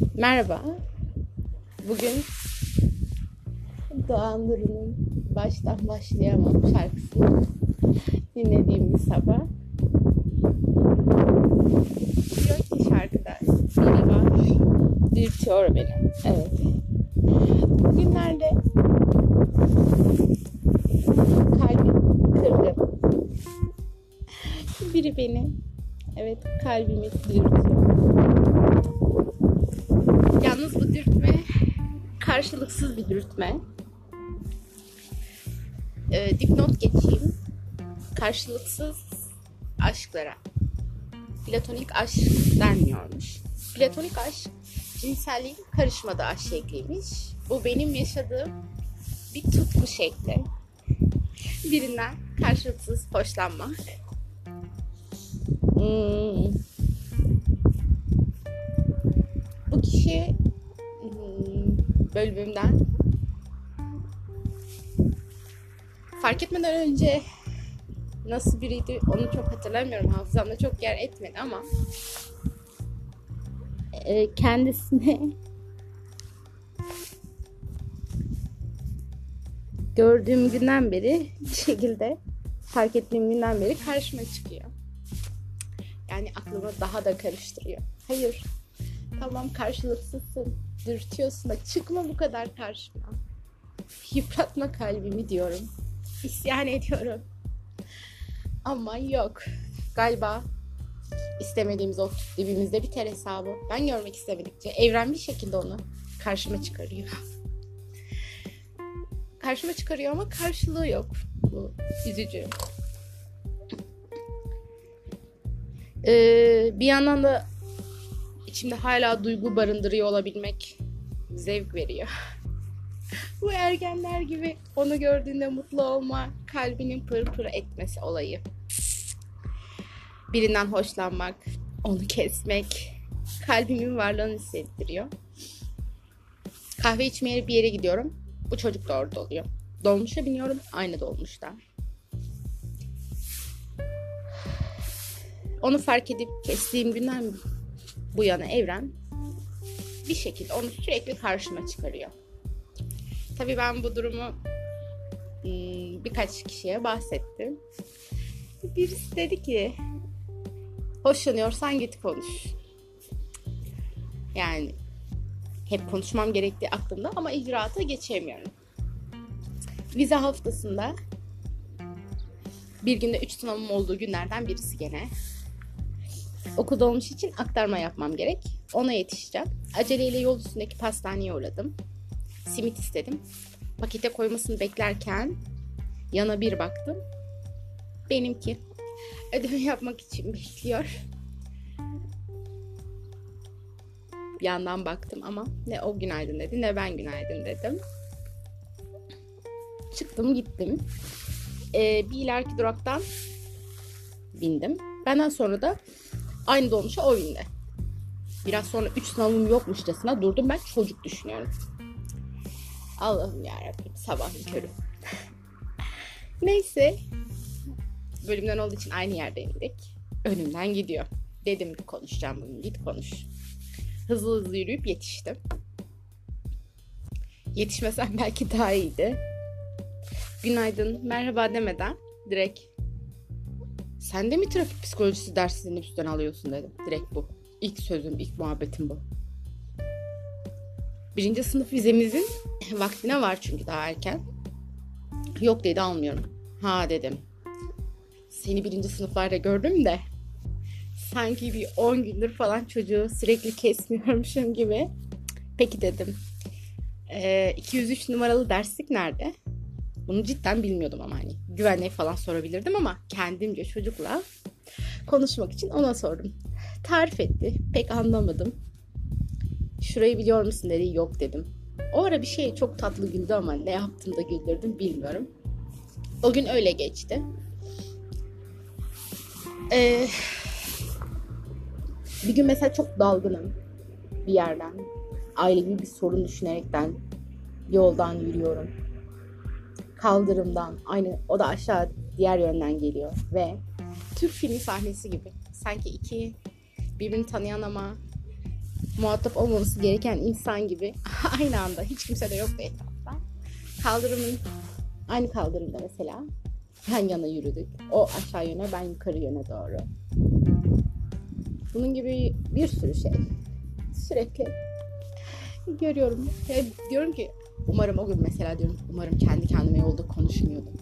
Merhaba. Bugün Doğan Duru'nun Baştan Başlayamam şarkısını dinlediğim bir sabah. Diyor ki şarkıda biri var, dürtüyor beni. Evet. Bugünlerde kalbim kırgın. Biri beni, evet kalbimi dürtüyor. Yalnız bu dürtme karşılıksız bir dürtme. Ee, dipnot geçeyim. Karşılıksız aşklara. Platonik aşk denmiyormuş. Platonik aşk cinselliğin karışmadığı aşk şekliymiş. Bu benim yaşadığım bir tutku şekli. Birinden karşılıksız hoşlanmak. Hmm. Bu kişi bölümümden fark etmeden önce nasıl biriydi onu çok hatırlamıyorum. Hafızamda çok yer etmedi ama e, kendisine gördüğüm günden beri bir şekilde fark ettiğim günden beri karşıma çıkıyor. Yani aklımı daha da karıştırıyor. Hayır. Tamam karşılıksızsın. Dürtüyorsun da çıkma bu kadar karşıma. Yıpratma kalbimi diyorum. İsyan ediyorum. Ama yok. Galiba istemediğimiz o dibimizde biter hesabı. Ben görmek istemedikçe evren bir şekilde onu karşıma çıkarıyor. karşıma çıkarıyor ama karşılığı yok. Bu üzücü. Ee, bir yandan da içimde hala duygu barındırıyor olabilmek zevk veriyor. Bu ergenler gibi onu gördüğünde mutlu olma, kalbinin pır pır etmesi olayı. Birinden hoşlanmak, onu kesmek, kalbimin varlığını hissettiriyor. Kahve içmeye bir yere gidiyorum. Bu çocuk da orada oluyor. Dolmuşa biniyorum, aynı dolmuşta. Onu fark edip kestiğim günden bu yana evren bir şekilde onu sürekli karşıma çıkarıyor. Tabii ben bu durumu birkaç kişiye bahsettim. Birisi dedi ki hoşlanıyorsan git konuş. Yani hep konuşmam gerektiği aklımda ama icraata geçemiyorum. Vize haftasında bir günde üç sınavım olduğu günlerden birisi gene. Okulda olmuş için aktarma yapmam gerek. Ona yetişeceğim. Aceleyle yol üstündeki pastaneye uğradım. Simit istedim. Pakete koymasını beklerken yana bir baktım. Benimki. Ödeme yapmak için bekliyor. Yandan baktım ama ne o günaydın dedi ne ben günaydın dedim. Çıktım gittim. Ee, bir ileriki duraktan bindim. Benden sonra da aynı dolmuşa o bindi. Biraz sonra 3 sınavım yokmuşçasına durdum ben çocuk düşünüyorum. Allah'ım yarabbim sabahın körü. Neyse. Bölümden olduğu için aynı yerde indik. Önümden gidiyor. Dedim konuşacağım bugün git konuş. Hızlı hızlı yürüyüp yetiştim. Yetişmesem belki daha iyiydi. Günaydın, merhaba demeden direkt sen de mi trafik psikolojisi dersini üstten alıyorsun dedim. Direkt bu. İlk sözüm, ilk muhabbetim bu. Birinci sınıf vizemizin vaktine var çünkü daha erken. Yok dedi almıyorum. Ha dedim. Seni birinci sınıflarda gördüm de sanki bir 10 gündür falan çocuğu sürekli kesmiyormuşum gibi. Peki dedim. E, 203 numaralı derslik nerede? Bunu cidden bilmiyordum ama hani güvenliğe falan sorabilirdim ama kendimce çocukla konuşmak için ona sordum. Tarif etti. Pek anlamadım. Şurayı biliyor musun dedi. Yok dedim. O ara bir şey çok tatlı güldü ama ne yaptım da güldürdüm bilmiyorum. O gün öyle geçti. Ee, bir gün mesela çok dalgınım bir yerden. Ailevi bir sorun düşünerekten yoldan yürüyorum. Kaldırımdan aynı o da aşağı diğer yönden geliyor ve Türk filmi sahnesi gibi. Sanki iki birbirini tanıyan ama muhatap olmaması gereken insan gibi aynı anda hiç kimse de yoktu etrafta. Kaldırımın aynı kaldırımda mesela yan yana yürüdük. O aşağı yöne ben yukarı yöne doğru. Bunun gibi bir sürü şey. Sürekli görüyorum. Hep diyorum ki umarım o gün mesela diyorum umarım kendi kendime yolda konuşmuyordum.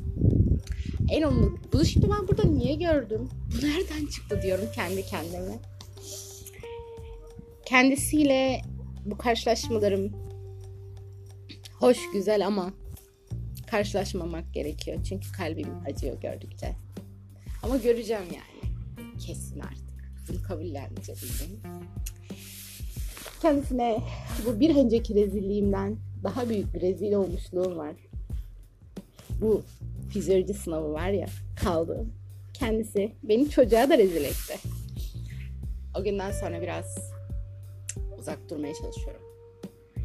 En olmadı. Bunu şimdi ben burada niye gördüm? Bu nereden çıktı diyorum kendi kendime. Kendisiyle bu karşılaşmalarım hoş güzel ama karşılaşmamak gerekiyor. Çünkü kalbim acıyor gördükçe. Ama göreceğim yani. Kesin artık. Bunu kabulleneceğim. Kendisine bu bir önceki rezilliğimden daha büyük bir rezil olmuşluğum var. Bu fizyoloji sınavı var ya kaldı. Kendisi beni çocuğa da rezil etti. O günden sonra biraz uzak durmaya çalışıyorum.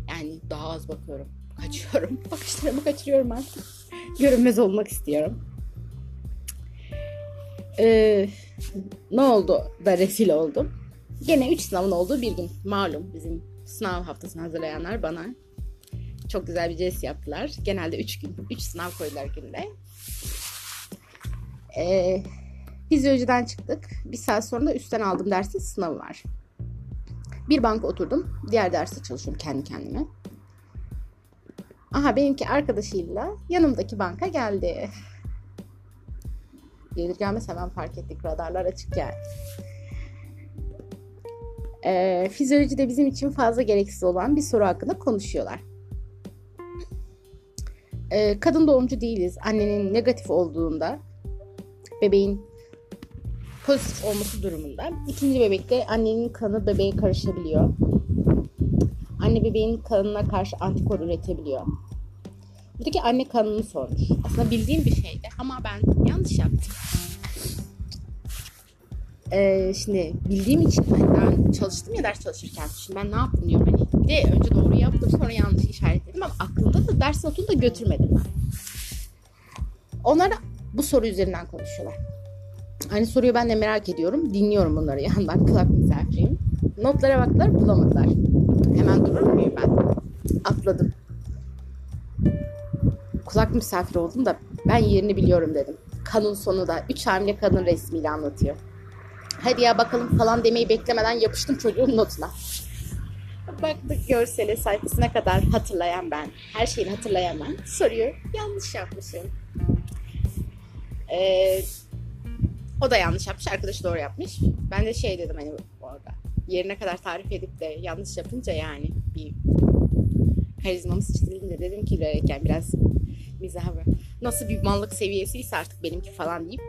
Yani daha az bakıyorum. Kaçıyorum. Bakışlarımı kaçırıyorum artık. Görünmez olmak istiyorum. Ee, ne oldu da rezil oldum? Gene 3 sınavın olduğu bir gün. Malum bizim sınav haftasını hazırlayanlar bana çok güzel bir jest yaptılar. Genelde 3 gün, 3 sınav koydular günde. Ee, fizyolojiden çıktık. Bir saat sonra da üstten aldığım dersin sınavı var. Bir banka oturdum. Diğer derste çalışıyorum kendi kendime. Aha benimki arkadaşıyla yanımdaki banka geldi. Gelir gelmez hemen fark ettik. Radarlar açık yani. Ee, fizyolojide bizim için fazla gereksiz olan bir soru hakkında konuşuyorlar. Ee, kadın doğumcu değiliz. Annenin negatif olduğunda bebeğin pozitif olması durumunda ikinci bebekte annenin kanı bebeğe karışabiliyor. Anne bebeğin kanına karşı antikor üretebiliyor. Buradaki anne kanını sormuş. Aslında bildiğim bir şeydi ama ben yanlış yaptım. Ee, şimdi bildiğim için hani ben çalıştım ya ders çalışırken şimdi ben ne yaptım diyorum hani de önce doğru yaptım sonra yanlış işaretledim ama aklımda da ders notunu da götürmedim ben. Onlar bu soru üzerinden konuşuyorlar. Aynı soruyu ben de merak ediyorum. Dinliyorum bunları yandan kulak misafiriyim. Notlara baktılar bulamadılar. Hemen durur muyum ben? Atladım. Kulak misafiri oldum da ben yerini biliyorum dedim. Kanun sonu da 3 hamile kadın resmiyle anlatıyor. Hadi ya bakalım falan demeyi beklemeden yapıştım çocuğun notuna. Baktık görsele sayfasına kadar hatırlayan ben. Her şeyini hatırlayan ben. Soruyu yanlış yapmışım. Ee, o da yanlış yapmış. Arkadaşı doğru yapmış. Ben de şey dedim hani orada. Yerine kadar tarif edip de yanlış yapınca yani bir karizmamız çizilince dedim ki yani biraz mizah nasıl bir mallık seviyesiyse artık benimki falan deyip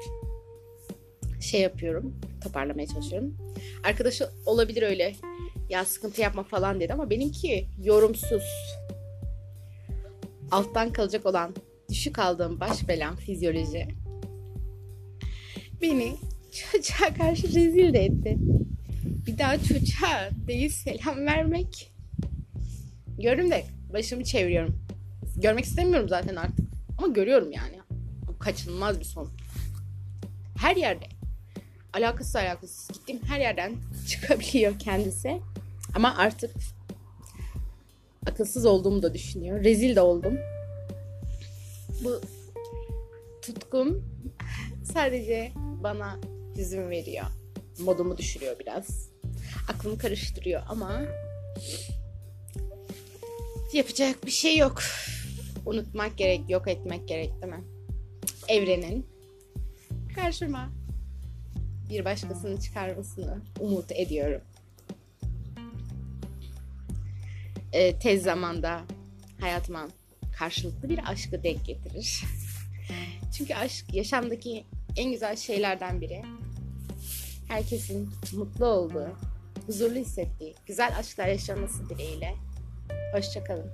şey yapıyorum. Toparlamaya çalışıyorum. Arkadaşı olabilir öyle. Ya sıkıntı yapma falan dedi ama benimki yorumsuz. Alttan kalacak olan düşük aldığım baş belam fizyoloji. Beni çocuğa karşı rezil de etti. Bir daha çocuğa değil selam vermek. Gördüm de başımı çeviriyorum. Görmek istemiyorum zaten artık. Ama görüyorum yani. Bu kaçınılmaz bir son. Her yerde alakasız alakasız gittiğim her yerden çıkabiliyor kendisi. Ama artık akılsız olduğumu da düşünüyor. Rezil de oldum. Bu tutkum sadece bana hüzün veriyor. Modumu düşürüyor biraz. Aklımı karıştırıyor ama yapacak bir şey yok. Unutmak gerek, yok etmek gerek değil mi? Evrenin karşıma bir başkasını çıkarmasını umut ediyorum. Ee, tez zamanda hayatıma karşılıklı bir aşkı denk getirir. Çünkü aşk yaşamdaki en güzel şeylerden biri. Herkesin mutlu olduğu, huzurlu hissettiği, güzel aşklar yaşaması dileğiyle. Hoşçakalın.